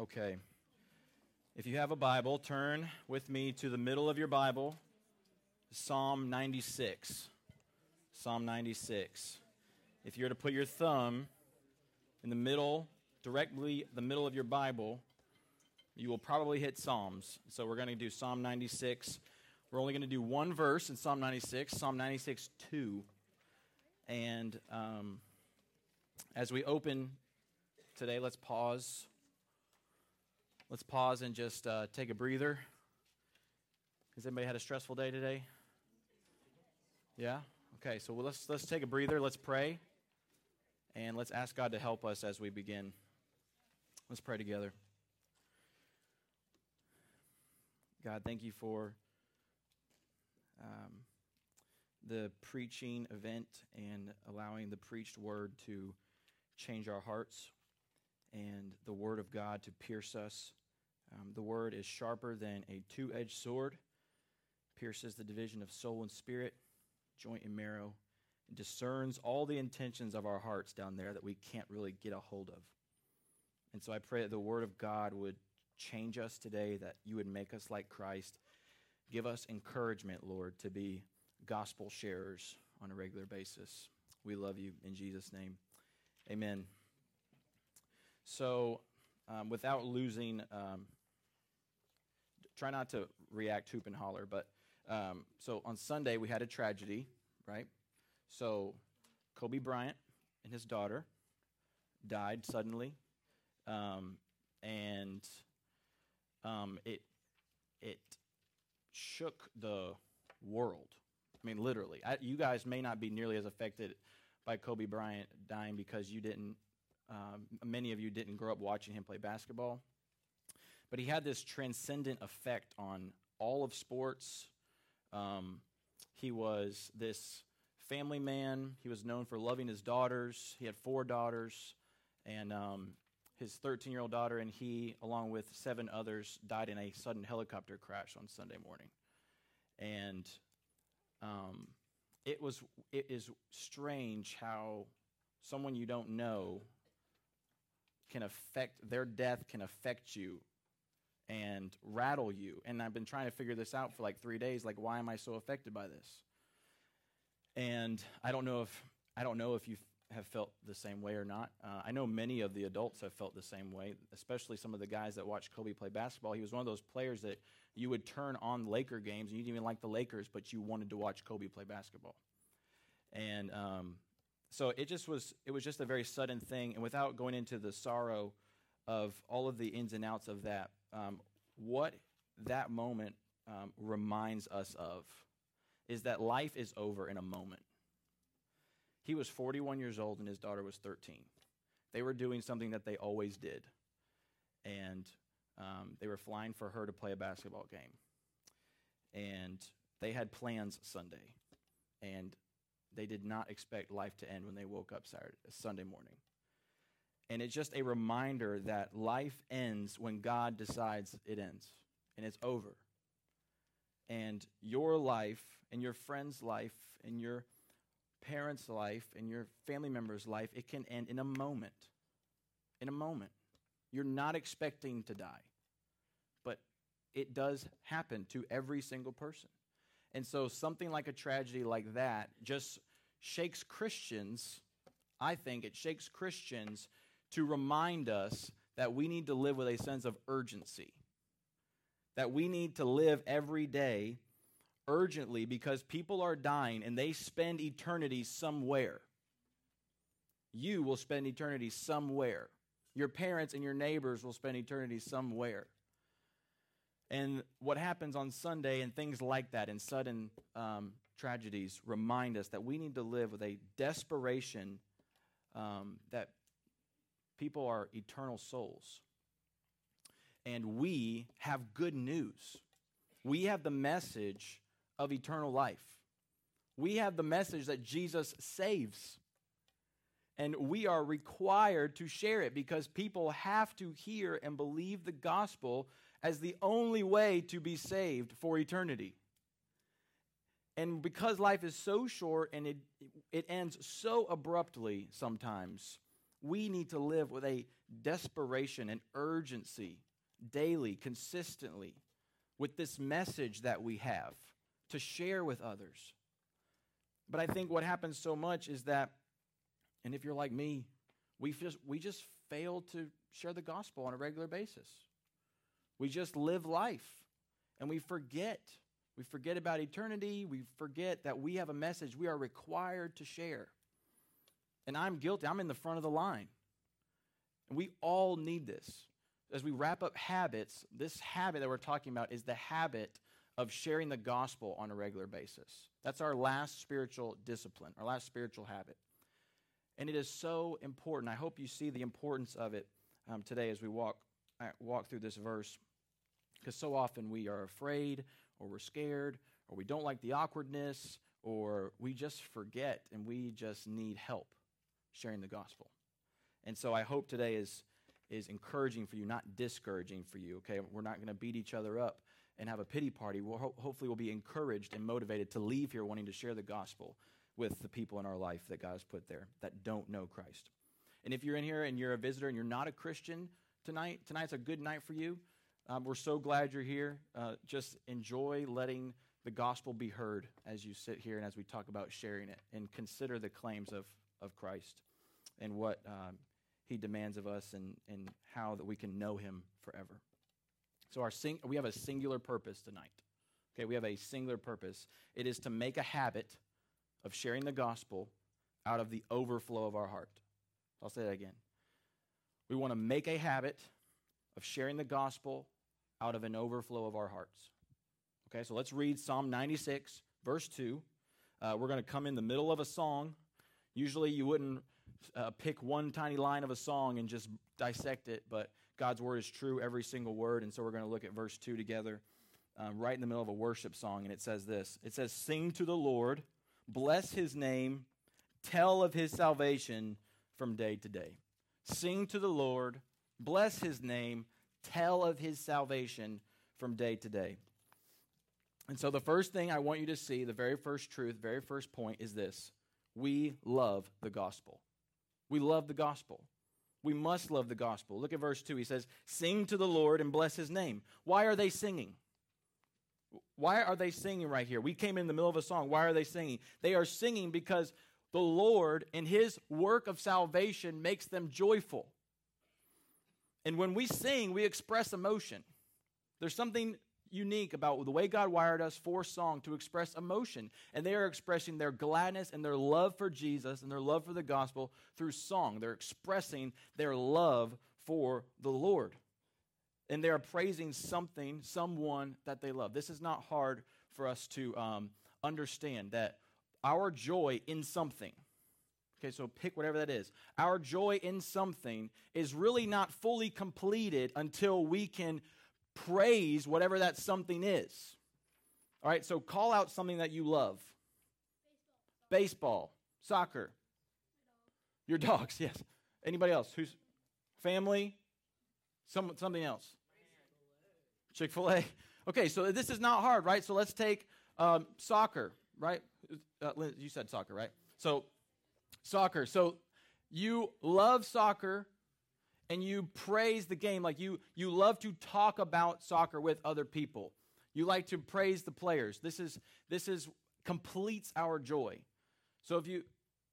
Okay. If you have a Bible, turn with me to the middle of your Bible, Psalm 96. Psalm 96. If you're to put your thumb in the middle, directly the middle of your Bible, you will probably hit Psalms. So we're going to do Psalm 96. We're only going to do one verse in Psalm 96, Psalm 96 2. And um, as we open today, let's pause. Let's pause and just uh, take a breather. Has anybody had a stressful day today? Yeah? Okay, so let's, let's take a breather. Let's pray. And let's ask God to help us as we begin. Let's pray together. God, thank you for um, the preaching event and allowing the preached word to change our hearts and the word of God to pierce us. Um, the word is sharper than a two edged sword, pierces the division of soul and spirit, joint and marrow, and discerns all the intentions of our hearts down there that we can't really get a hold of. And so I pray that the word of God would change us today, that you would make us like Christ. Give us encouragement, Lord, to be gospel sharers on a regular basis. We love you in Jesus' name. Amen. So, um, without losing, um, try not to react hoop and holler, but um, so on Sunday we had a tragedy, right? So, Kobe Bryant and his daughter died suddenly, um, and um, it it shook the world. I mean, literally. I, you guys may not be nearly as affected by Kobe Bryant dying because you didn't. Um, many of you didn't grow up watching him play basketball, but he had this transcendent effect on all of sports. Um, he was this family man. He was known for loving his daughters. He had four daughters, and um, his 13 year old daughter and he, along with seven others, died in a sudden helicopter crash on Sunday morning. And um, it was it is strange how someone you don't know can affect their death can affect you and rattle you. And I've been trying to figure this out for like three days. Like, why am I so affected by this? And I don't know if I don't know if you have felt the same way or not. Uh, I know many of the adults have felt the same way, especially some of the guys that watched Kobe play basketball. He was one of those players that you would turn on Laker games, and you didn't even like the Lakers, but you wanted to watch Kobe play basketball. And um, so it just was it was just a very sudden thing, and without going into the sorrow of all of the ins and outs of that, um, what that moment um, reminds us of is that life is over in a moment. He was 41 years old and his daughter was 13. They were doing something that they always did, and um, they were flying for her to play a basketball game. And they had plans Sunday, and they did not expect life to end when they woke up Saturday, Sunday morning. And it's just a reminder that life ends when God decides it ends, and it's over. And your life, and your friend's life, and your parent's life, and your family member's life, it can end in a moment. In a moment. You're not expecting to die, but it does happen to every single person. And so, something like a tragedy like that just shakes Christians. I think it shakes Christians to remind us that we need to live with a sense of urgency. That we need to live every day urgently because people are dying and they spend eternity somewhere. You will spend eternity somewhere. Your parents and your neighbors will spend eternity somewhere. And what happens on Sunday and things like that and sudden um, tragedies remind us that we need to live with a desperation um, that people are eternal souls. And we have good news. We have the message of eternal life. We have the message that Jesus saves. And we are required to share it because people have to hear and believe the gospel as the only way to be saved for eternity. And because life is so short and it, it ends so abruptly sometimes, we need to live with a desperation and urgency daily, consistently, with this message that we have to share with others. But I think what happens so much is that, and if you're like me, we just, we just fail to share the gospel on a regular basis. We just live life and we forget. We forget about eternity. We forget that we have a message we are required to share. And I'm guilty. I'm in the front of the line. And we all need this. As we wrap up habits, this habit that we're talking about is the habit of sharing the gospel on a regular basis. That's our last spiritual discipline, our last spiritual habit. And it is so important. I hope you see the importance of it um, today as we walk, uh, walk through this verse. Because so often we are afraid, or we're scared, or we don't like the awkwardness, or we just forget and we just need help sharing the gospel. And so I hope today is, is encouraging for you, not discouraging for you, okay? We're not going to beat each other up and have a pity party. We'll ho- hopefully we'll be encouraged and motivated to leave here wanting to share the gospel with the people in our life that God has put there that don't know Christ. And if you're in here and you're a visitor and you're not a Christian tonight, tonight's a good night for you. Um, we're so glad you're here. Uh, just enjoy letting the gospel be heard as you sit here and as we talk about sharing it and consider the claims of, of Christ and what um, he demands of us and, and how that we can know him forever. So our sing- we have a singular purpose tonight. Okay, we have a singular purpose. It is to make a habit of sharing the gospel out of the overflow of our heart. I'll say that again. We want to make a habit of sharing the gospel out of an overflow of our hearts. Okay, so let's read Psalm 96, verse 2. Uh, we're going to come in the middle of a song. Usually you wouldn't uh, pick one tiny line of a song and just dissect it, but God's word is true, every single word. And so we're going to look at verse 2 together, um, right in the middle of a worship song. And it says this It says, Sing to the Lord, bless his name, tell of his salvation from day to day. Sing to the Lord, bless his name, tell of his salvation from day to day. And so, the first thing I want you to see, the very first truth, very first point is this we love the gospel. We love the gospel. We must love the gospel. Look at verse 2. He says, Sing to the Lord and bless his name. Why are they singing? Why are they singing right here? We came in the middle of a song. Why are they singing? They are singing because the Lord and his work of salvation makes them joyful. And when we sing, we express emotion. There's something unique about the way God wired us for song to express emotion. And they are expressing their gladness and their love for Jesus and their love for the gospel through song. They're expressing their love for the Lord. And they are praising something, someone that they love. This is not hard for us to um, understand that our joy in something Okay, so pick whatever that is. Our joy in something is really not fully completed until we can praise whatever that something is. All right, so call out something that you love baseball, soccer, your dogs, yes. Anybody else? Who's family? Some, something else? Chick fil A. Okay, so this is not hard, right? So let's take um, soccer, right? Uh, you said soccer, right? So soccer. So you love soccer and you praise the game like you you love to talk about soccer with other people. You like to praise the players. This is this is completes our joy. So if you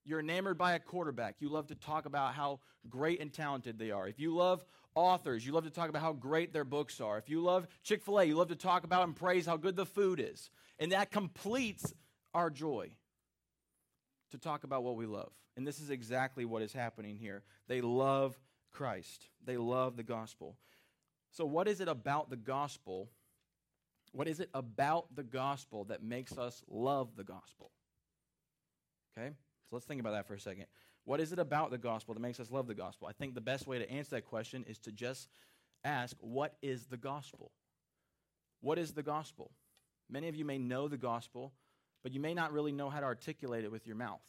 you're enamored by a quarterback, you love to talk about how great and talented they are. If you love authors, you love to talk about how great their books are. If you love Chick-fil-A, you love to talk about and praise how good the food is. And that completes our joy to talk about what we love. And this is exactly what is happening here. They love Christ, they love the gospel. So, what is it about the gospel? What is it about the gospel that makes us love the gospel? Okay? So, let's think about that for a second. What is it about the gospel that makes us love the gospel? I think the best way to answer that question is to just ask, What is the gospel? What is the gospel? Many of you may know the gospel, but you may not really know how to articulate it with your mouth.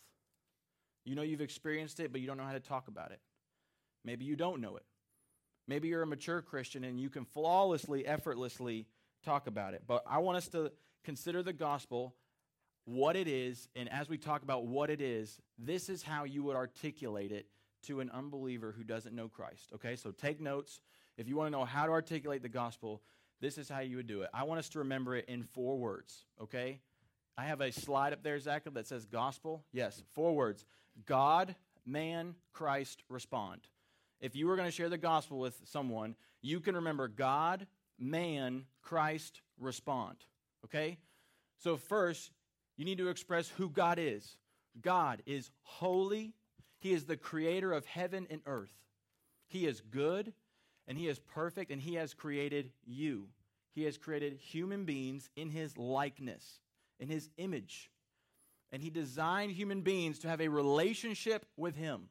You know you've experienced it, but you don't know how to talk about it. Maybe you don't know it. Maybe you're a mature Christian and you can flawlessly, effortlessly talk about it. But I want us to consider the gospel, what it is, and as we talk about what it is, this is how you would articulate it to an unbeliever who doesn't know Christ. Okay, so take notes. If you want to know how to articulate the gospel, this is how you would do it. I want us to remember it in four words. Okay, I have a slide up there, Zach, that says gospel. Yes, four words God, man, Christ, respond. If you were going to share the gospel with someone, you can remember God, man, Christ, respond. Okay? So, first, you need to express who God is. God is holy, He is the creator of heaven and earth. He is good, and He is perfect, and He has created you. He has created human beings in His likeness, in His image. And He designed human beings to have a relationship with Him.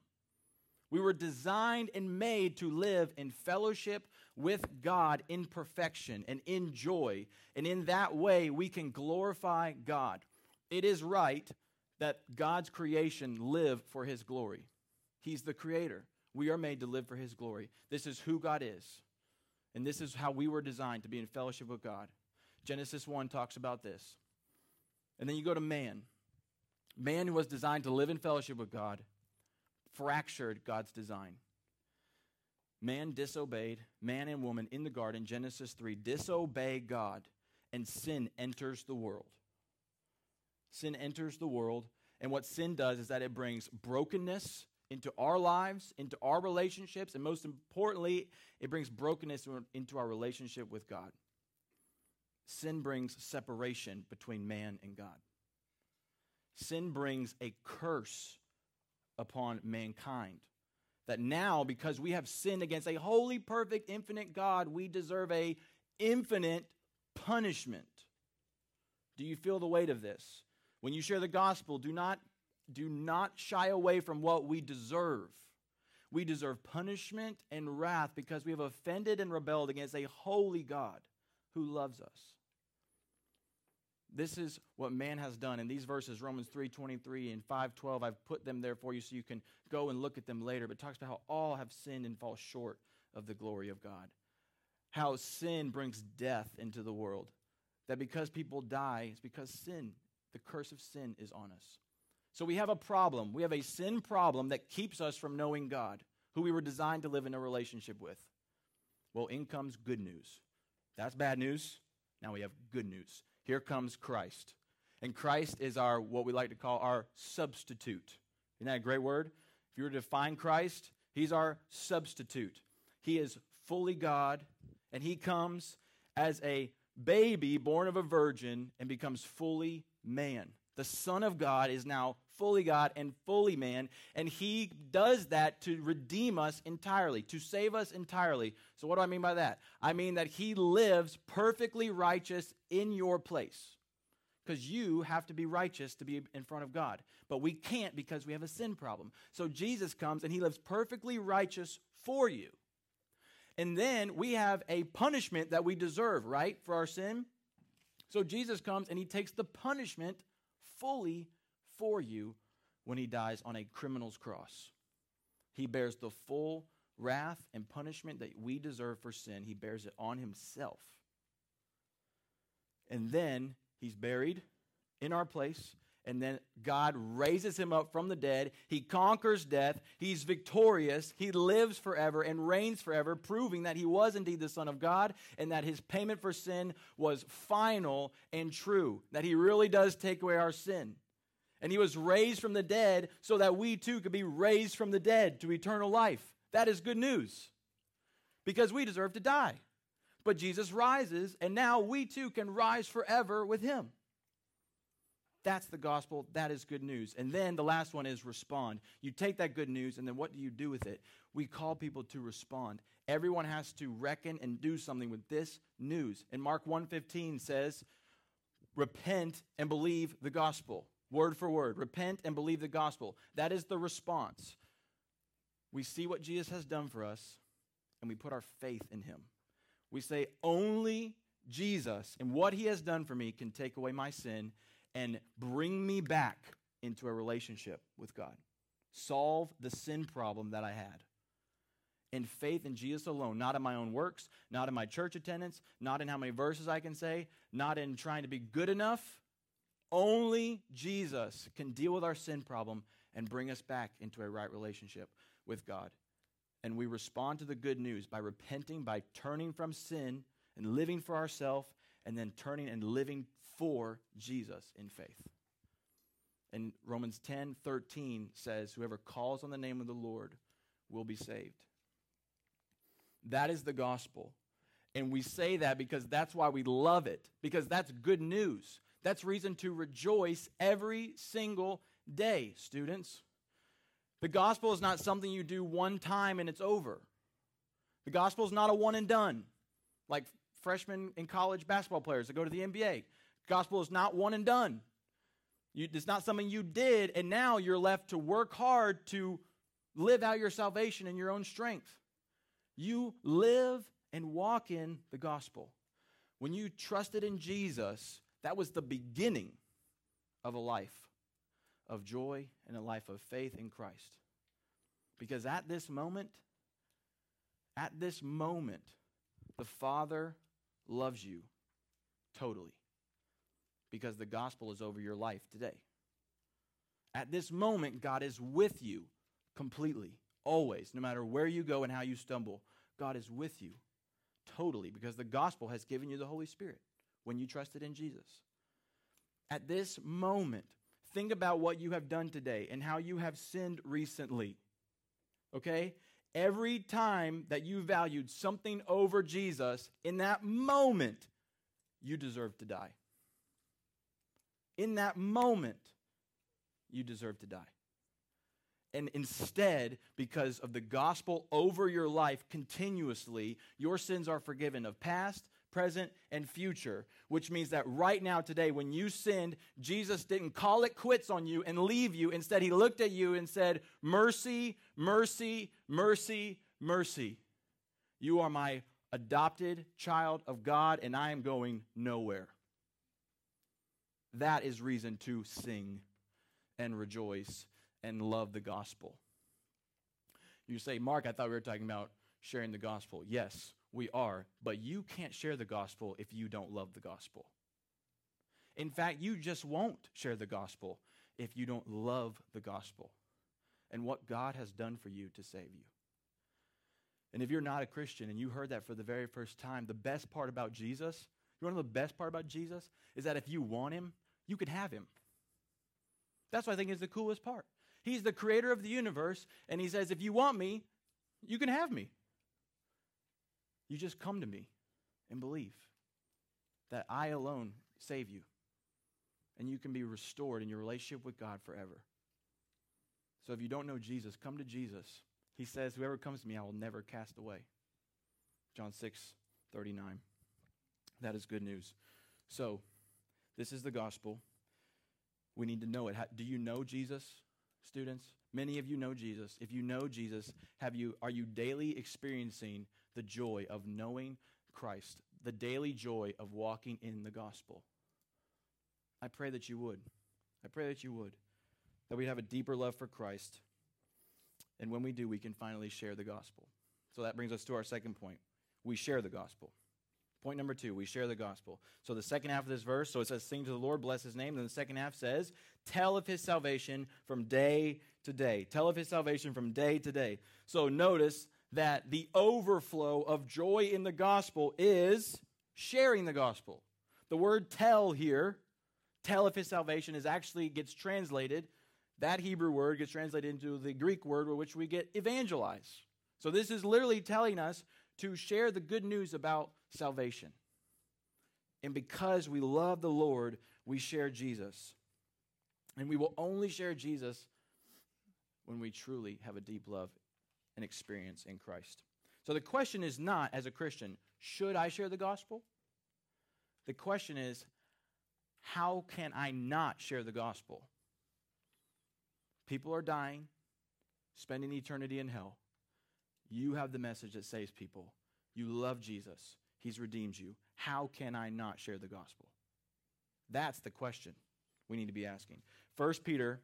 We were designed and made to live in fellowship with God in perfection and in joy. And in that way, we can glorify God. It is right that God's creation live for his glory. He's the creator. We are made to live for his glory. This is who God is. And this is how we were designed to be in fellowship with God. Genesis 1 talks about this. And then you go to man. Man who was designed to live in fellowship with God, fractured God's design. Man disobeyed, man and woman in the garden, Genesis 3, disobey God, and sin enters the world. Sin enters the world, and what sin does is that it brings brokenness into our lives, into our relationships, and most importantly, it brings brokenness into our relationship with God. Sin brings separation between man and God. Sin brings a curse upon mankind. That now, because we have sinned against a holy, perfect, infinite God, we deserve a infinite punishment. Do you feel the weight of this? When you share the gospel, do not, do not shy away from what we deserve. We deserve punishment and wrath because we have offended and rebelled against a holy God who loves us. This is what man has done. In these verses, Romans 3.23 and 5.12, I've put them there for you so you can go and look at them later. But talks about how all have sinned and fall short of the glory of God. How sin brings death into the world. That because people die, it's because sin, the curse of sin is on us. So we have a problem. We have a sin problem that keeps us from knowing God, who we were designed to live in a relationship with. Well, in comes good news. That's bad news. Now we have good news. Here comes Christ. And Christ is our, what we like to call our substitute. Isn't that a great word? If you were to define Christ, he's our substitute. He is fully God, and he comes as a baby born of a virgin and becomes fully man. The Son of God is now fully God and fully man, and he does that to redeem us entirely, to save us entirely. So, what do I mean by that? I mean that he lives perfectly righteous in your place. Because you have to be righteous to be in front of God. But we can't because we have a sin problem. So Jesus comes and he lives perfectly righteous for you. And then we have a punishment that we deserve, right, for our sin. So Jesus comes and he takes the punishment fully for you when he dies on a criminal's cross. He bears the full wrath and punishment that we deserve for sin, he bears it on himself. And then he's buried in our place. And then God raises him up from the dead. He conquers death. He's victorious. He lives forever and reigns forever, proving that he was indeed the Son of God and that his payment for sin was final and true, that he really does take away our sin. And he was raised from the dead so that we too could be raised from the dead to eternal life. That is good news because we deserve to die. But Jesus rises, and now we too can rise forever with him. That's the gospel. That is good news. And then the last one is respond. You take that good news, and then what do you do with it? We call people to respond. Everyone has to reckon and do something with this news. And Mark 1:15 says, "Repent and believe the gospel." Word for word. Repent and believe the gospel. That is the response. We see what Jesus has done for us, and we put our faith in him. We say, Only Jesus and what he has done for me can take away my sin and bring me back into a relationship with God. Solve the sin problem that I had. In faith in Jesus alone, not in my own works, not in my church attendance, not in how many verses I can say, not in trying to be good enough, only Jesus can deal with our sin problem and bring us back into a right relationship. with God. And we respond to the good news by repenting, by turning from sin and living for ourselves, and then turning and living for Jesus in faith. And Romans 10 13 says, Whoever calls on the name of the Lord will be saved. That is the gospel. And we say that because that's why we love it, because that's good news. That's reason to rejoice every single day, students. The gospel is not something you do one time and it's over. The gospel is not a one and done, like freshmen and college basketball players that go to the NBA. The Gospel is not one and done. It's not something you did, and now you're left to work hard to live out your salvation in your own strength. You live and walk in the gospel. When you trusted in Jesus, that was the beginning of a life of joy and a life of faith in Christ. Because at this moment, at this moment, the Father loves you totally. Because the gospel is over your life today. At this moment, God is with you completely, always, no matter where you go and how you stumble. God is with you totally because the gospel has given you the Holy Spirit when you trusted in Jesus. At this moment, think about what you have done today and how you have sinned recently. Okay? Every time that you valued something over Jesus, in that moment, you deserve to die. In that moment, you deserve to die. And instead, because of the gospel over your life continuously, your sins are forgiven of past, present, and future, which means that right now, today, when you sinned, Jesus didn't call it quits on you and leave you. Instead, he looked at you and said, Mercy, mercy, mercy, mercy. You are my adopted child of God, and I am going nowhere. That is reason to sing and rejoice and love the gospel. You say, Mark, I thought we were talking about sharing the gospel. Yes, we are, but you can't share the gospel if you don't love the gospel. In fact, you just won't share the gospel if you don't love the gospel and what God has done for you to save you. And if you're not a Christian and you heard that for the very first time, the best part about Jesus, you want to know the best part about Jesus? Is that if you want him, you can have him. That's what I think is the coolest part. He's the creator of the universe, and he says, if you want me, you can have me. You just come to me and believe that I alone save you. And you can be restored in your relationship with God forever. So if you don't know Jesus, come to Jesus. He says, Whoever comes to me, I will never cast away. John 6, 39. That is good news. So, this is the gospel. We need to know it. Do you know Jesus, students? Many of you know Jesus. If you know Jesus, have you are you daily experiencing the joy of knowing Christ, the daily joy of walking in the gospel. I pray that you would. I pray that you would. That we have a deeper love for Christ. And when we do, we can finally share the gospel. So that brings us to our second point. We share the gospel. Point number two, we share the gospel. So the second half of this verse, so it says, Sing to the Lord, bless his name. Then the second half says, Tell of his salvation from day to day. Tell of his salvation from day to day. So notice that the overflow of joy in the gospel is sharing the gospel. The word tell here, tell of his salvation, is actually gets translated. That Hebrew word gets translated into the Greek word with which we get evangelize. So this is literally telling us to share the good news about salvation. And because we love the Lord, we share Jesus. And we will only share Jesus when we truly have a deep love and experience in Christ. So the question is not, as a Christian, should I share the gospel? The question is, how can I not share the gospel? People are dying, spending eternity in hell. You have the message that saves people. You love Jesus, He's redeemed you. How can I not share the gospel? That's the question we need to be asking. 1 Peter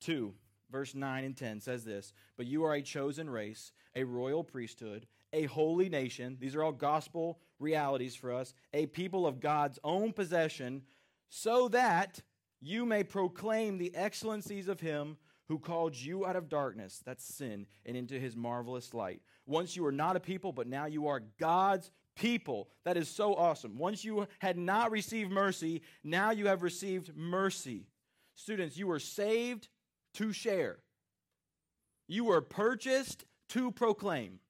2 verse 9 and 10 says this But you are a chosen race, a royal priesthood, a holy nation. These are all gospel realities for us, a people of God's own possession, so that you may proclaim the excellencies of him who called you out of darkness, that's sin, and into his marvelous light. Once you were not a people, but now you are God's people. That is so awesome. Once you had not received mercy, now you have received mercy. Students, you were saved to share, you were purchased to proclaim.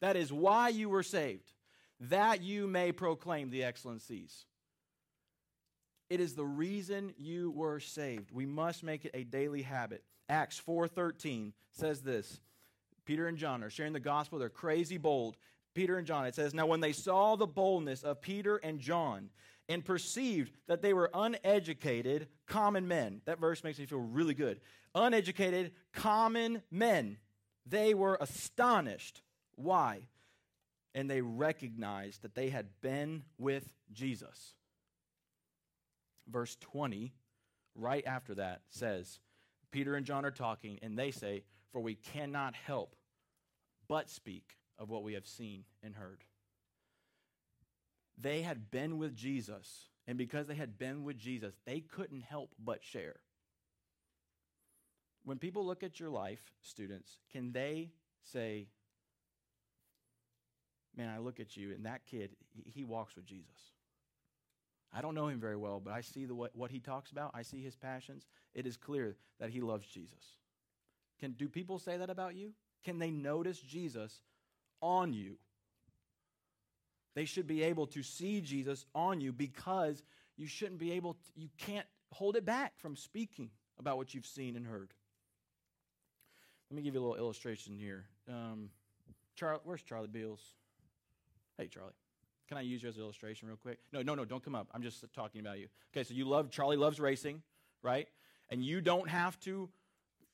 That is why you were saved, that you may proclaim the excellencies. It is the reason you were saved. We must make it a daily habit. Acts 4:13 says this. Peter and John are sharing the gospel. They're crazy bold. Peter and John, it says, Now when they saw the boldness of Peter and John and perceived that they were uneducated, common men, that verse makes me feel really good. Uneducated, common men, they were astonished. Why? And they recognized that they had been with Jesus. Verse 20, right after that, says, Peter and John are talking, and they say, For we cannot help but speak of what we have seen and heard. They had been with Jesus, and because they had been with Jesus, they couldn't help but share. When people look at your life, students, can they say, Man, I look at you, and that kid, he walks with Jesus. I don't know him very well, but I see the, what, what he talks about. I see his passions. It is clear that he loves Jesus. Can, do people say that about you? Can they notice Jesus on you? They should be able to see Jesus on you because you shouldn't be able to, you can't hold it back from speaking about what you've seen and heard. Let me give you a little illustration here. Um, Charlie, where's Charlie Beals? Hey, Charlie. Can I use you as an illustration real quick? No, no, no, don't come up. I'm just talking about you. Okay, so you love, Charlie loves racing, right? And you don't have to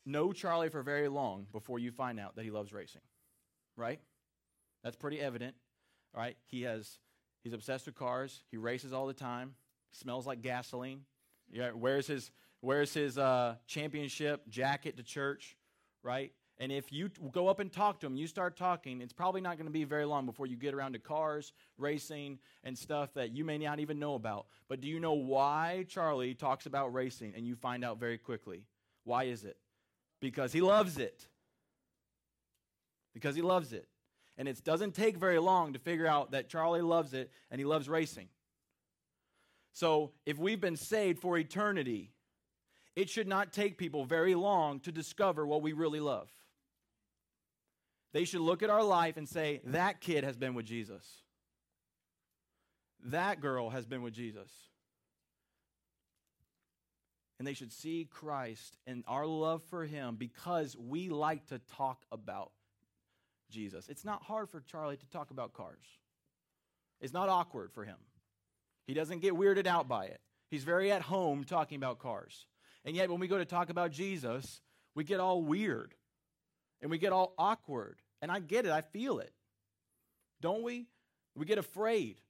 know Charlie for very long before you find out that he loves racing, right? That's pretty evident, right? He has, he's obsessed with cars. He races all the time. Smells like gasoline. Yeah, wears his, wears his uh, championship jacket to church, right? And if you go up and talk to him, you start talking, it's probably not going to be very long before you get around to cars, racing, and stuff that you may not even know about. But do you know why Charlie talks about racing? And you find out very quickly. Why is it? Because he loves it. Because he loves it. And it doesn't take very long to figure out that Charlie loves it and he loves racing. So if we've been saved for eternity, it should not take people very long to discover what we really love. They should look at our life and say, that kid has been with Jesus. That girl has been with Jesus. And they should see Christ and our love for him because we like to talk about Jesus. It's not hard for Charlie to talk about cars, it's not awkward for him. He doesn't get weirded out by it. He's very at home talking about cars. And yet, when we go to talk about Jesus, we get all weird and we get all awkward. And I get it, I feel it. Don't we? We get afraid.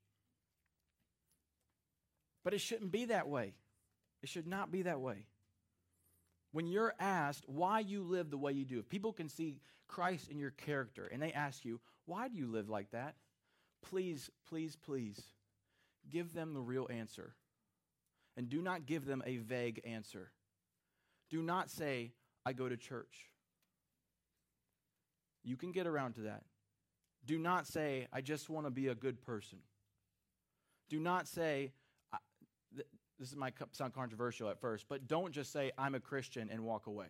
But it shouldn't be that way. It should not be that way. When you're asked why you live the way you do, if people can see Christ in your character and they ask you, why do you live like that? Please, please, please give them the real answer. And do not give them a vague answer. Do not say, I go to church. You can get around to that. Do not say, I just want to be a good person. Do not say, this might sound controversial at first, but don't just say, I'm a Christian and walk away.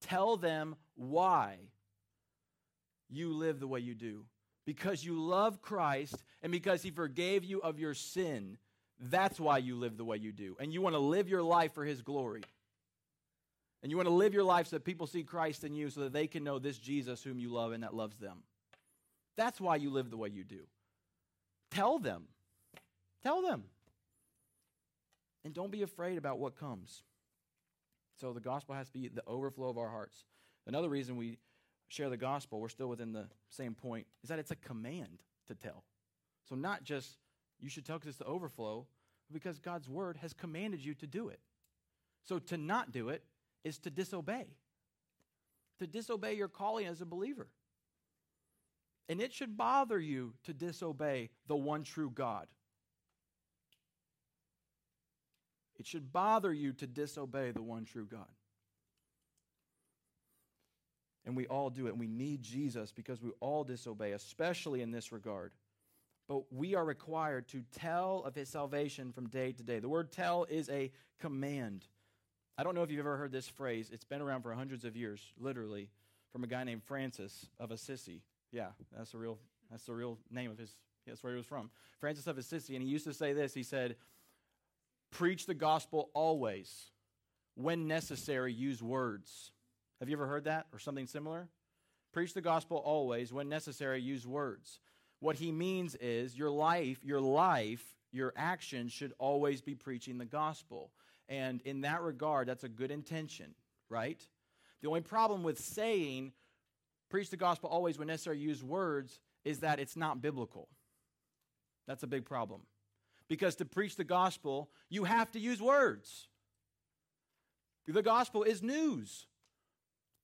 Tell them why you live the way you do. Because you love Christ and because He forgave you of your sin. That's why you live the way you do. And you want to live your life for His glory. And you want to live your life so that people see Christ in you so that they can know this Jesus whom you love and that loves them. That's why you live the way you do. Tell them. Tell them. And don't be afraid about what comes. So the gospel has to be the overflow of our hearts. Another reason we share the gospel, we're still within the same point, is that it's a command to tell. So not just you should tell because it's the overflow, because God's word has commanded you to do it. So to not do it is to disobey, to disobey your calling as a believer. And it should bother you to disobey the one true God. It should bother you to disobey the one true God. And we all do it. We need Jesus because we all disobey, especially in this regard. But we are required to tell of his salvation from day to day. The word tell is a command. I don't know if you've ever heard this phrase. It's been around for hundreds of years, literally, from a guy named Francis of Assisi. Yeah, that's the real that's the real name of his that's where he was from. Francis of Assisi, and he used to say this. He said, Preach the gospel always. When necessary, use words. Have you ever heard that or something similar? Preach the gospel always. When necessary, use words. What he means is your life, your life, your actions should always be preaching the gospel. And in that regard, that's a good intention, right? The only problem with saying, preach the gospel always when necessary, use words, is that it's not biblical. That's a big problem. Because to preach the gospel, you have to use words. The gospel is news.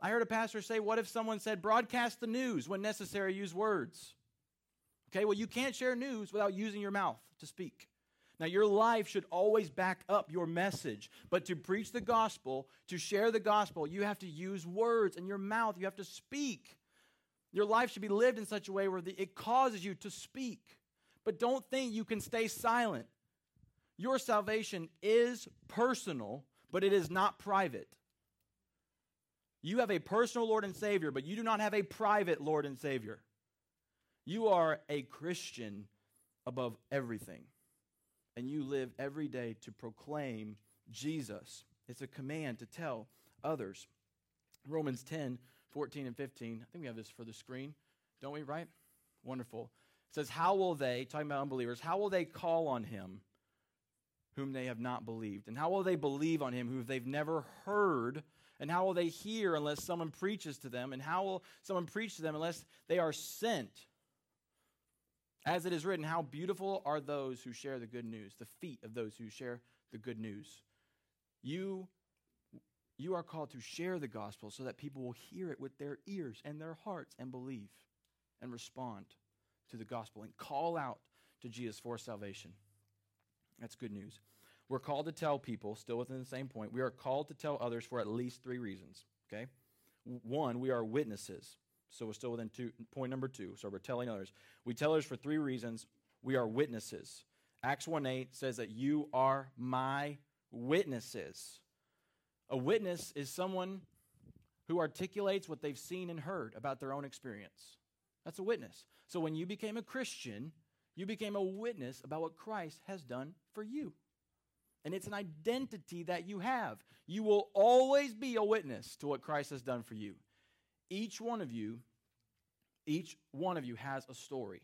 I heard a pastor say, What if someone said, broadcast the news when necessary, use words? Okay, well, you can't share news without using your mouth to speak. Now, your life should always back up your message. But to preach the gospel, to share the gospel, you have to use words and your mouth. You have to speak. Your life should be lived in such a way where it causes you to speak. But don't think you can stay silent. Your salvation is personal, but it is not private. You have a personal Lord and Savior, but you do not have a private Lord and Savior. You are a Christian above everything and you live every day to proclaim Jesus. It's a command to tell others. Romans 10, 14 and 15. I think we have this for the screen, don't we, right? Wonderful. It says, How will they, talking about unbelievers, how will they call on him whom they have not believed? And how will they believe on him who they've never heard? And how will they hear unless someone preaches to them? And how will someone preach to them unless they are sent? As it is written, how beautiful are those who share the good news, the feet of those who share the good news. You, you are called to share the gospel so that people will hear it with their ears and their hearts and believe and respond to the gospel and call out to Jesus for salvation. That's good news. We're called to tell people, still within the same point, we are called to tell others for at least three reasons. Okay? One, we are witnesses. So we're still within two, point number two. So we're telling others. We tell others for three reasons. We are witnesses. Acts 1 8 says that you are my witnesses. A witness is someone who articulates what they've seen and heard about their own experience. That's a witness. So when you became a Christian, you became a witness about what Christ has done for you. And it's an identity that you have. You will always be a witness to what Christ has done for you. Each one of you, each one of you has a story.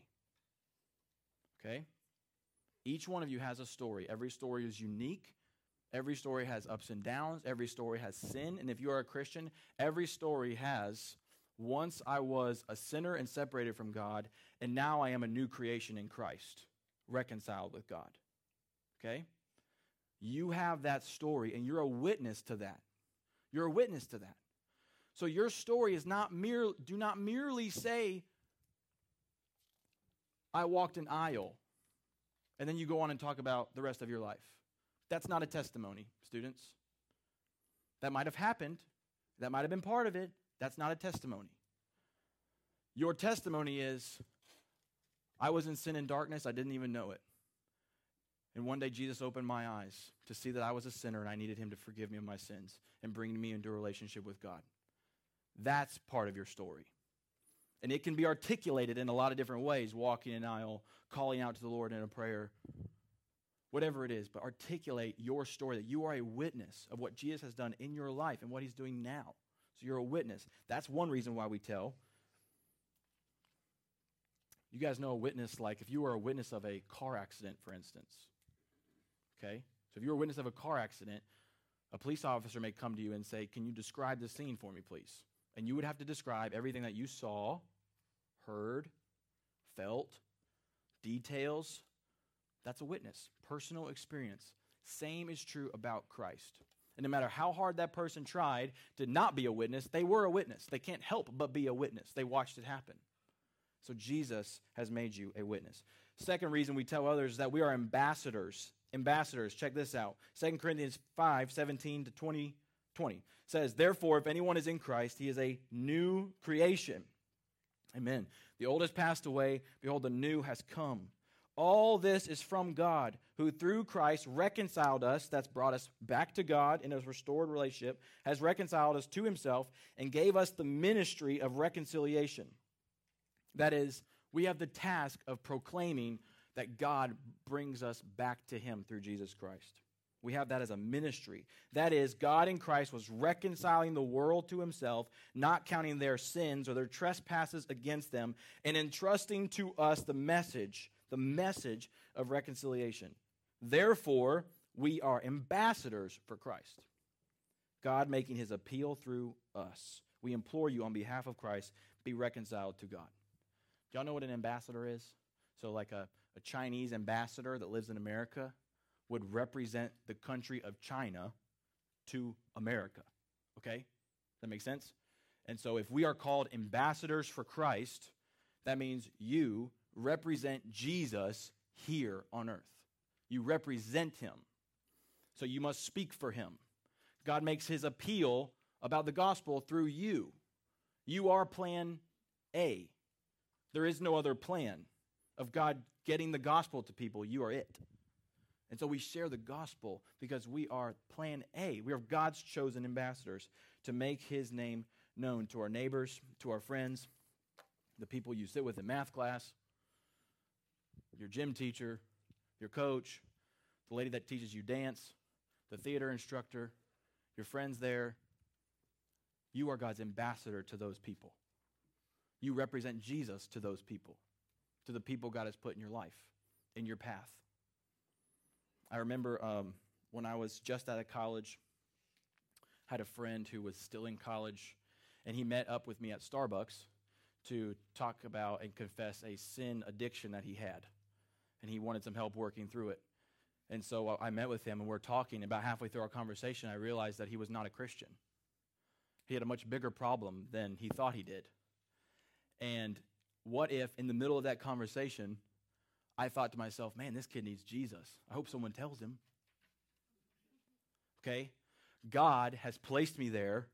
Okay? Each one of you has a story. Every story is unique. Every story has ups and downs. Every story has sin. And if you are a Christian, every story has once I was a sinner and separated from God, and now I am a new creation in Christ, reconciled with God. Okay? You have that story, and you're a witness to that. You're a witness to that. So your story is not mere, do not merely say, I walked an aisle, and then you go on and talk about the rest of your life. That's not a testimony, students. That might have happened, that might have been part of it. That's not a testimony. Your testimony is, I was in sin and darkness, I didn't even know it. And one day Jesus opened my eyes to see that I was a sinner and I needed him to forgive me of my sins and bring me into a relationship with God. That's part of your story. And it can be articulated in a lot of different ways walking an aisle, calling out to the Lord in a prayer, whatever it is. But articulate your story that you are a witness of what Jesus has done in your life and what he's doing now. So you're a witness. That's one reason why we tell. You guys know a witness like if you were a witness of a car accident, for instance. Okay? So if you're a witness of a car accident, a police officer may come to you and say, Can you describe the scene for me, please? And you would have to describe everything that you saw, heard, felt, details. That's a witness, personal experience. Same is true about Christ. And no matter how hard that person tried to not be a witness, they were a witness. They can't help but be a witness. They watched it happen. So Jesus has made you a witness. Second reason we tell others is that we are ambassadors. Ambassadors, check this out. 2 Corinthians 5 17 to 20 20 says, Therefore, if anyone is in Christ, he is a new creation. Amen. The old has passed away. Behold, the new has come. All this is from God, who through Christ reconciled us, that's brought us back to God in a restored relationship, has reconciled us to himself, and gave us the ministry of reconciliation. That is, we have the task of proclaiming that God brings us back to him through Jesus Christ. We have that as a ministry. That is, God in Christ was reconciling the world to himself, not counting their sins or their trespasses against them, and entrusting to us the message, the message of reconciliation. Therefore, we are ambassadors for Christ. God making his appeal through us. We implore you on behalf of Christ, be reconciled to God. Do y'all know what an ambassador is? So, like a, a Chinese ambassador that lives in America, would represent the country of China to America. Okay? That makes sense? And so if we are called ambassadors for Christ, that means you represent Jesus here on earth. You represent him. So you must speak for him. God makes his appeal about the gospel through you. You are plan A. There is no other plan of God getting the gospel to people. You are it. And so we share the gospel because we are plan A. We are God's chosen ambassadors to make his name known to our neighbors, to our friends, the people you sit with in math class, your gym teacher, your coach, the lady that teaches you dance, the theater instructor, your friends there. You are God's ambassador to those people. You represent Jesus to those people, to the people God has put in your life, in your path. I remember um, when I was just out of college, I had a friend who was still in college, and he met up with me at Starbucks to talk about and confess a sin addiction that he had. And he wanted some help working through it. And so I met with him, and we're talking. About halfway through our conversation, I realized that he was not a Christian. He had a much bigger problem than he thought he did. And what if, in the middle of that conversation, I thought to myself, man, this kid needs Jesus. I hope someone tells him. Okay? God has placed me there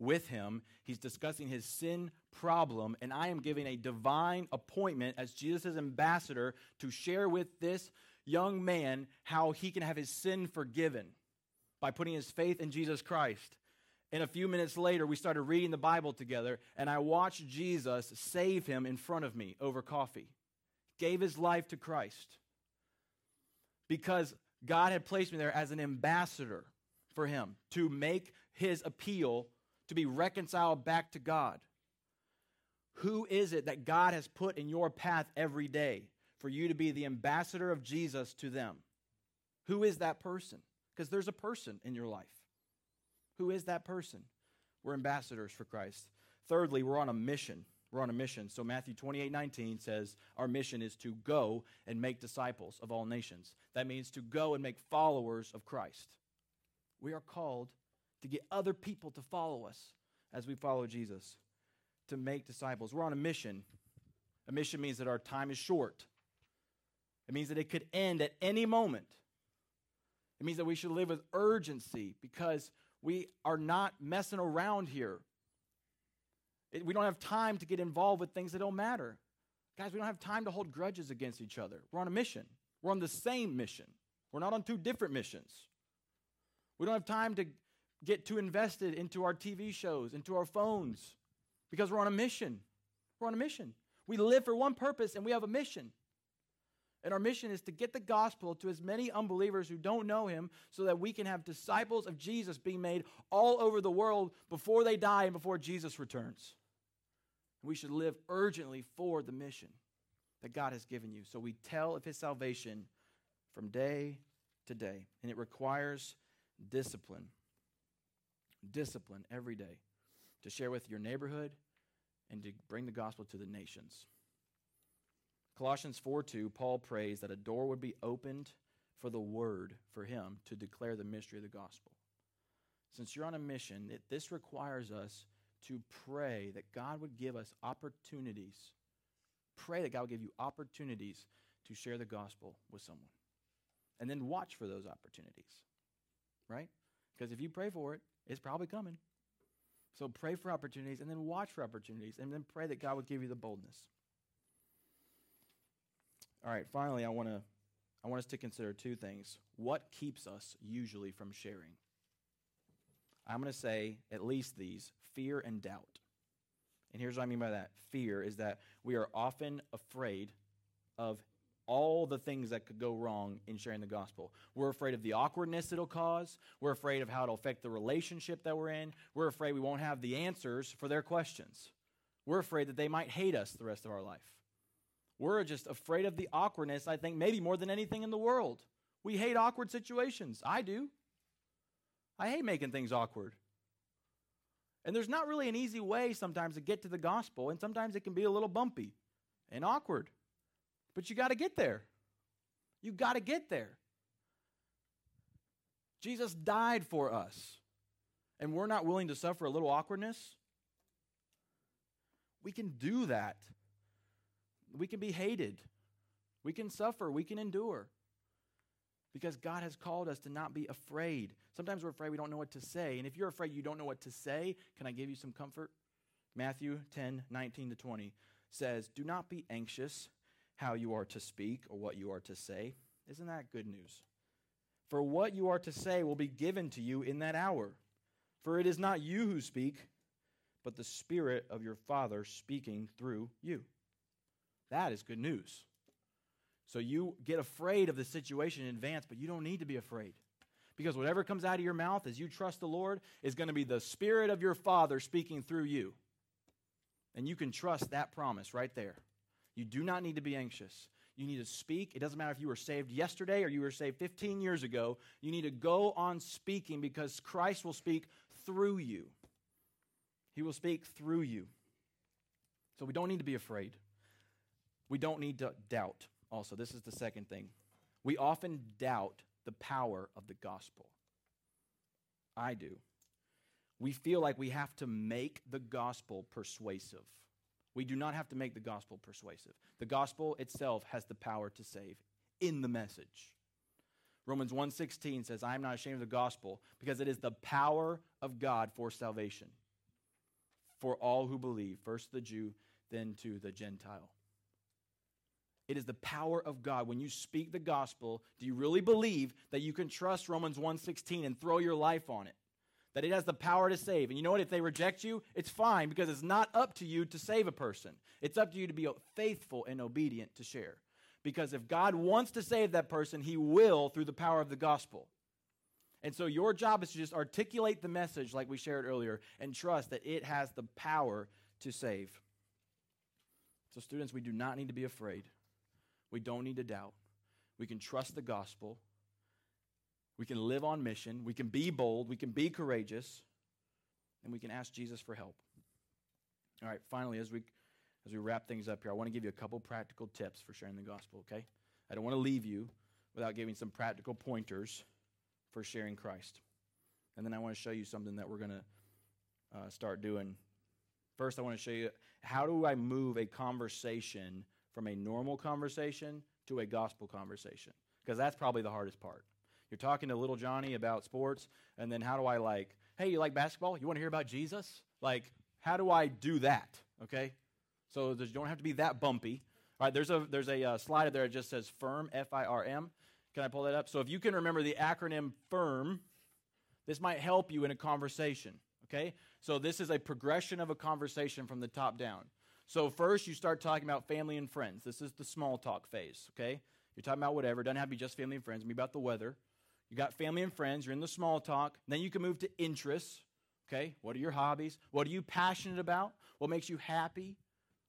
with him. He's discussing his sin problem, and I am giving a divine appointment as Jesus' ambassador to share with this young man how he can have his sin forgiven by putting his faith in Jesus Christ. And a few minutes later, we started reading the Bible together, and I watched Jesus save him in front of me over coffee gave his life to Christ because God had placed me there as an ambassador for him to make his appeal to be reconciled back to God. Who is it that God has put in your path every day for you to be the ambassador of Jesus to them? Who is that person? Because there's a person in your life. Who is that person? We're ambassadors for Christ. Thirdly, we're on a mission. We're on a mission. So Matthew 28 19 says our mission is to go and make disciples of all nations. That means to go and make followers of Christ. We are called to get other people to follow us as we follow Jesus, to make disciples. We're on a mission. A mission means that our time is short, it means that it could end at any moment. It means that we should live with urgency because we are not messing around here. We don't have time to get involved with things that don't matter. Guys, we don't have time to hold grudges against each other. We're on a mission. We're on the same mission. We're not on two different missions. We don't have time to get too invested into our TV shows, into our phones, because we're on a mission. We're on a mission. We live for one purpose and we have a mission. And our mission is to get the gospel to as many unbelievers who don't know him so that we can have disciples of Jesus being made all over the world before they die and before Jesus returns. We should live urgently for the mission that God has given you. So we tell of his salvation from day to day. And it requires discipline. Discipline every day to share with your neighborhood and to bring the gospel to the nations. Colossians 4 2, Paul prays that a door would be opened for the word for him to declare the mystery of the gospel. Since you're on a mission, it, this requires us to pray that God would give us opportunities. Pray that God would give you opportunities to share the gospel with someone. And then watch for those opportunities, right? Because if you pray for it It's probably coming. So pray for opportunities and then watch for opportunities and then pray that God would give you the boldness. All right, finally I want to I want us to consider two things. What keeps us usually from sharing? I'm going to say at least these fear and doubt. And here's what I mean by that fear is that we are often afraid of all the things that could go wrong in sharing the gospel. We're afraid of the awkwardness it'll cause. We're afraid of how it'll affect the relationship that we're in. We're afraid we won't have the answers for their questions. We're afraid that they might hate us the rest of our life. We're just afraid of the awkwardness, I think, maybe more than anything in the world. We hate awkward situations. I do. I hate making things awkward. And there's not really an easy way sometimes to get to the gospel, and sometimes it can be a little bumpy and awkward. But you got to get there. You got to get there. Jesus died for us, and we're not willing to suffer a little awkwardness. We can do that. We can be hated. We can suffer. We can endure. Because God has called us to not be afraid. Sometimes we're afraid we don't know what to say. And if you're afraid you don't know what to say, can I give you some comfort? Matthew 10 19 to 20 says, Do not be anxious how you are to speak or what you are to say. Isn't that good news? For what you are to say will be given to you in that hour. For it is not you who speak, but the Spirit of your Father speaking through you. That is good news. So you get afraid of the situation in advance, but you don't need to be afraid. Because whatever comes out of your mouth as you trust the Lord is going to be the Spirit of your Father speaking through you. And you can trust that promise right there. You do not need to be anxious. You need to speak. It doesn't matter if you were saved yesterday or you were saved 15 years ago. You need to go on speaking because Christ will speak through you. He will speak through you. So we don't need to be afraid. We don't need to doubt, also. This is the second thing. We often doubt the power of the gospel. I do. We feel like we have to make the gospel persuasive. We do not have to make the gospel persuasive. The gospel itself has the power to save in the message. Romans 1:16 says, "I am not ashamed of the gospel, because it is the power of God for salvation for all who believe, first the Jew, then to the Gentile." It is the power of God. When you speak the gospel, do you really believe that you can trust Romans 1:16 and throw your life on it? that it has the power to save. And you know what? If they reject you, it's fine because it's not up to you to save a person. It's up to you to be faithful and obedient to share. Because if God wants to save that person, he will through the power of the gospel. And so your job is to just articulate the message like we shared earlier and trust that it has the power to save. So, students, we do not need to be afraid. We don't need to doubt. We can trust the gospel we can live on mission. We can be bold. We can be courageous. And we can ask Jesus for help. All right, finally, as we, as we wrap things up here, I want to give you a couple practical tips for sharing the gospel, okay? I don't want to leave you without giving some practical pointers for sharing Christ. And then I want to show you something that we're going to uh, start doing. First, I want to show you how do I move a conversation from a normal conversation to a gospel conversation? Because that's probably the hardest part. You're talking to little Johnny about sports, and then how do I like, hey, you like basketball? You want to hear about Jesus? Like, how do I do that? Okay, so you don't have to be that bumpy. All right, there's a there's a uh, slide there that just says firm, F I R M. Can I pull that up? So if you can remember the acronym FIRM, this might help you in a conversation. Okay, so this is a progression of a conversation from the top down. So first, you start talking about family and friends. This is the small talk phase. Okay, you're talking about whatever. It doesn't have to be just family and friends. It be about the weather. You got family and friends, you're in the small talk. Then you can move to interests. Okay, what are your hobbies? What are you passionate about? What makes you happy?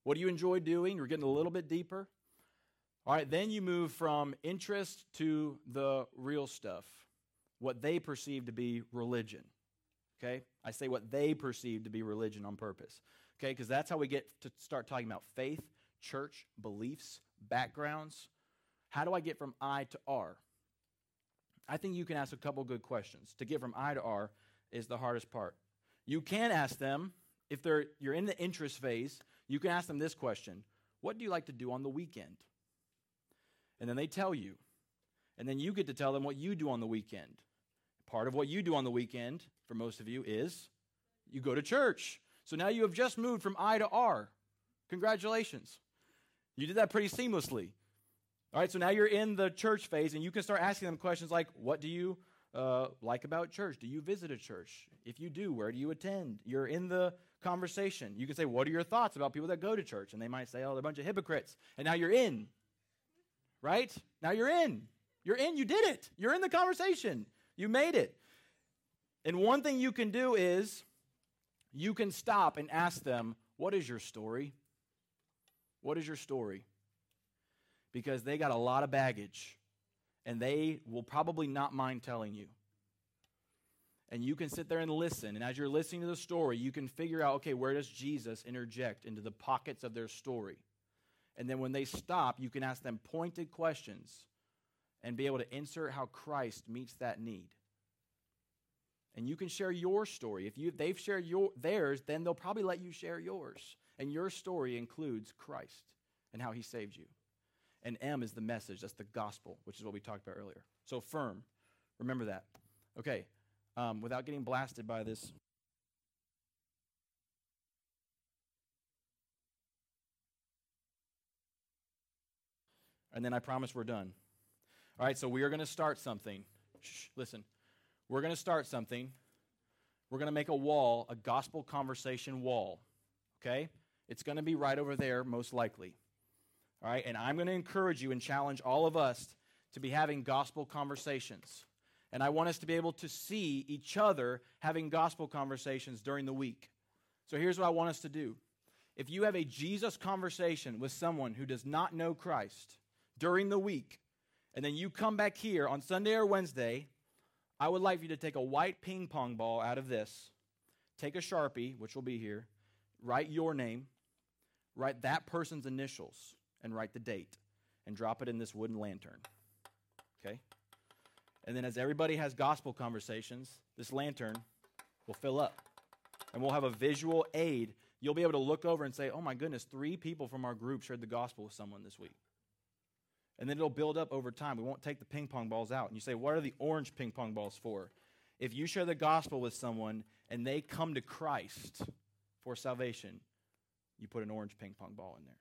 What do you enjoy doing? You're getting a little bit deeper. All right, then you move from interest to the real stuff, what they perceive to be religion. Okay, I say what they perceive to be religion on purpose. Okay, because that's how we get to start talking about faith, church, beliefs, backgrounds. How do I get from I to R? I think you can ask a couple good questions. To get from I to R is the hardest part. You can ask them, if they're, you're in the interest phase, you can ask them this question What do you like to do on the weekend? And then they tell you. And then you get to tell them what you do on the weekend. part of what you do on the weekend, for most of you, is you go to church. So now you have just moved from I to R. Congratulations. You did that pretty seamlessly. All right, so now you're in the church phase, and you can start asking them questions like, What do you uh, like about church? Do you visit a church? If you do, where do you attend? You're in the conversation. You can say, What are your thoughts about people that go to church? And they might say, Oh, they're a bunch of hypocrites. And now you're in, right? Now you're in. You're in. You did it. You're in the conversation. You made it. And one thing you can do is you can stop and ask them, What is your story? What is your story? Because they got a lot of baggage and they will probably not mind telling you. And you can sit there and listen. And as you're listening to the story, you can figure out okay, where does Jesus interject into the pockets of their story? And then when they stop, you can ask them pointed questions and be able to insert how Christ meets that need. And you can share your story. If you, they've shared your, theirs, then they'll probably let you share yours. And your story includes Christ and how he saved you. And M is the message, that's the gospel, which is what we talked about earlier. So firm. Remember that. Okay, um, without getting blasted by this. And then I promise we're done. All right, so we are going to start something. Shh, listen. We're going to start something. We're going to make a wall, a gospel conversation wall. Okay? It's going to be right over there, most likely. All right? And I'm going to encourage you and challenge all of us to be having gospel conversations. And I want us to be able to see each other having gospel conversations during the week. So here's what I want us to do. If you have a Jesus conversation with someone who does not know Christ during the week, and then you come back here on Sunday or Wednesday, I would like for you to take a white ping pong ball out of this, take a Sharpie, which will be here, write your name, write that person's initials, and write the date, and drop it in this wooden lantern. Okay? And then as everybody has gospel conversations, this lantern will fill up. And we'll have a visual aid. You'll be able to look over and say, oh my goodness, three people from our group shared the gospel with someone this week. And then it'll build up over time. We won't take the ping pong balls out. And you say, what are the orange ping pong balls for? If you share the gospel with someone and they come to Christ for salvation, you put an orange ping pong ball in there.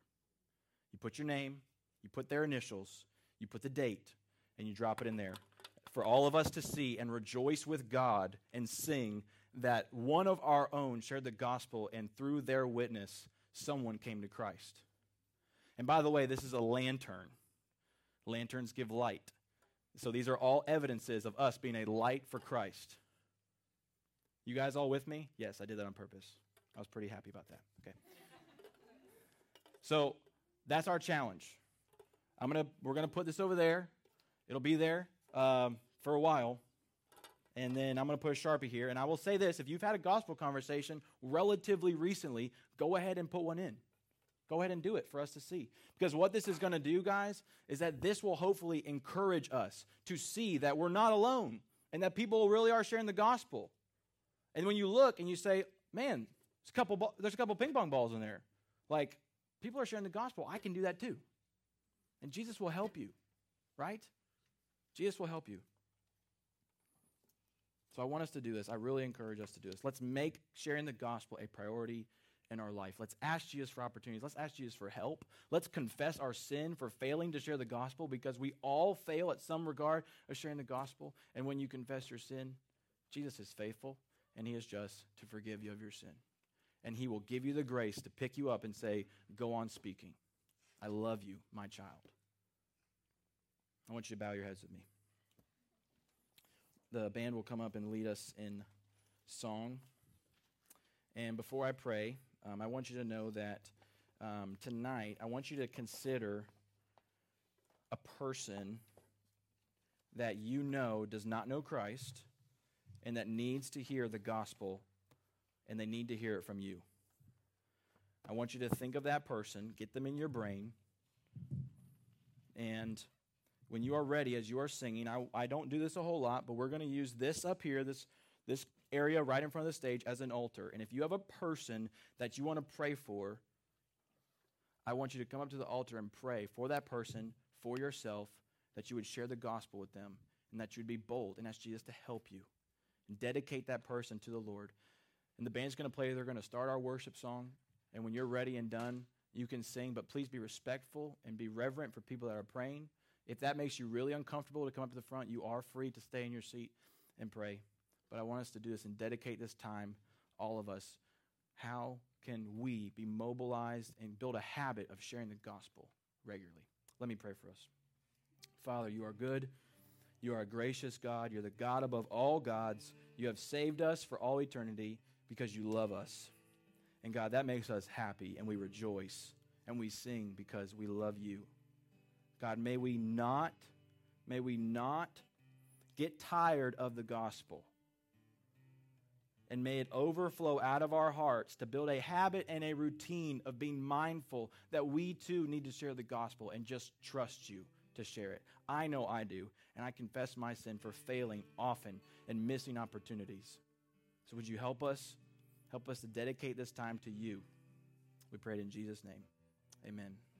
You put your name, you put their initials, you put the date, and you drop it in there for all of us to see and rejoice with God and sing that one of our own shared the gospel, and through their witness, someone came to Christ. And by the way, this is a lantern. Lanterns give light. So these are all evidences of us being a light for Christ. You guys all with me? Yes, I did that on purpose. I was pretty happy about that. Okay. so that's our challenge. I'm gonna we're gonna put this over there. It'll be there um, for a while, and then I'm gonna put a sharpie here. And I will say this: if you've had a gospel conversation relatively recently, go ahead and put one in. Go ahead and do it for us to see. Because what this is going to do, guys, is that this will hopefully encourage us to see that we're not alone and that people really are sharing the gospel. And when you look and you say, man, there's a couple, there's a couple ping pong balls in there. Like, people are sharing the gospel. I can do that too. And Jesus will help you, right? Jesus will help you. So I want us to do this. I really encourage us to do this. Let's make sharing the gospel a priority in our life. Let's ask Jesus for opportunities. Let's ask Jesus for help. Let's confess our sin for failing to share the gospel because we all fail at some regard of sharing the gospel. And when you confess your sin, Jesus is faithful and he is just to forgive you of your sin. And he will give you the grace to pick you up and say, Go on speaking. I love you, my child. I want you to bow your heads with me. The band will come up and lead us in song. And before I pray, um, I want you to know that um, tonight, I want you to consider a person that you know does not know Christ and that needs to hear the gospel and they need to hear it from you. I want you to think of that person, get them in your brain, and when you are ready, as you are singing, I, I don't do this a whole lot, but we're going to use this up here, this, this area right in front of the stage as an altar. And if you have a person that you want to pray for, I want you to come up to the altar and pray for that person, for yourself, that you would share the gospel with them, and that you would be bold and ask Jesus to help you and dedicate that person to the Lord. And the band's going to play, they're going to start our worship song. And when you're ready and done, you can sing, but please be respectful and be reverent for people that are praying. If that makes you really uncomfortable to come up to the front, you are free to stay in your seat and pray. But I want us to do this and dedicate this time, all of us. How can we be mobilized and build a habit of sharing the gospel regularly? Let me pray for us. Father, you are good. You are a gracious God. You're the God above all gods. You have saved us for all eternity because you love us. And God, that makes us happy and we rejoice and we sing because we love you. God, may we not, may we not get tired of the gospel. And may it overflow out of our hearts to build a habit and a routine of being mindful that we too need to share the gospel and just trust you to share it. I know I do, and I confess my sin for failing often and missing opportunities. So, would you help us? Help us to dedicate this time to you. We pray it in Jesus' name. Amen.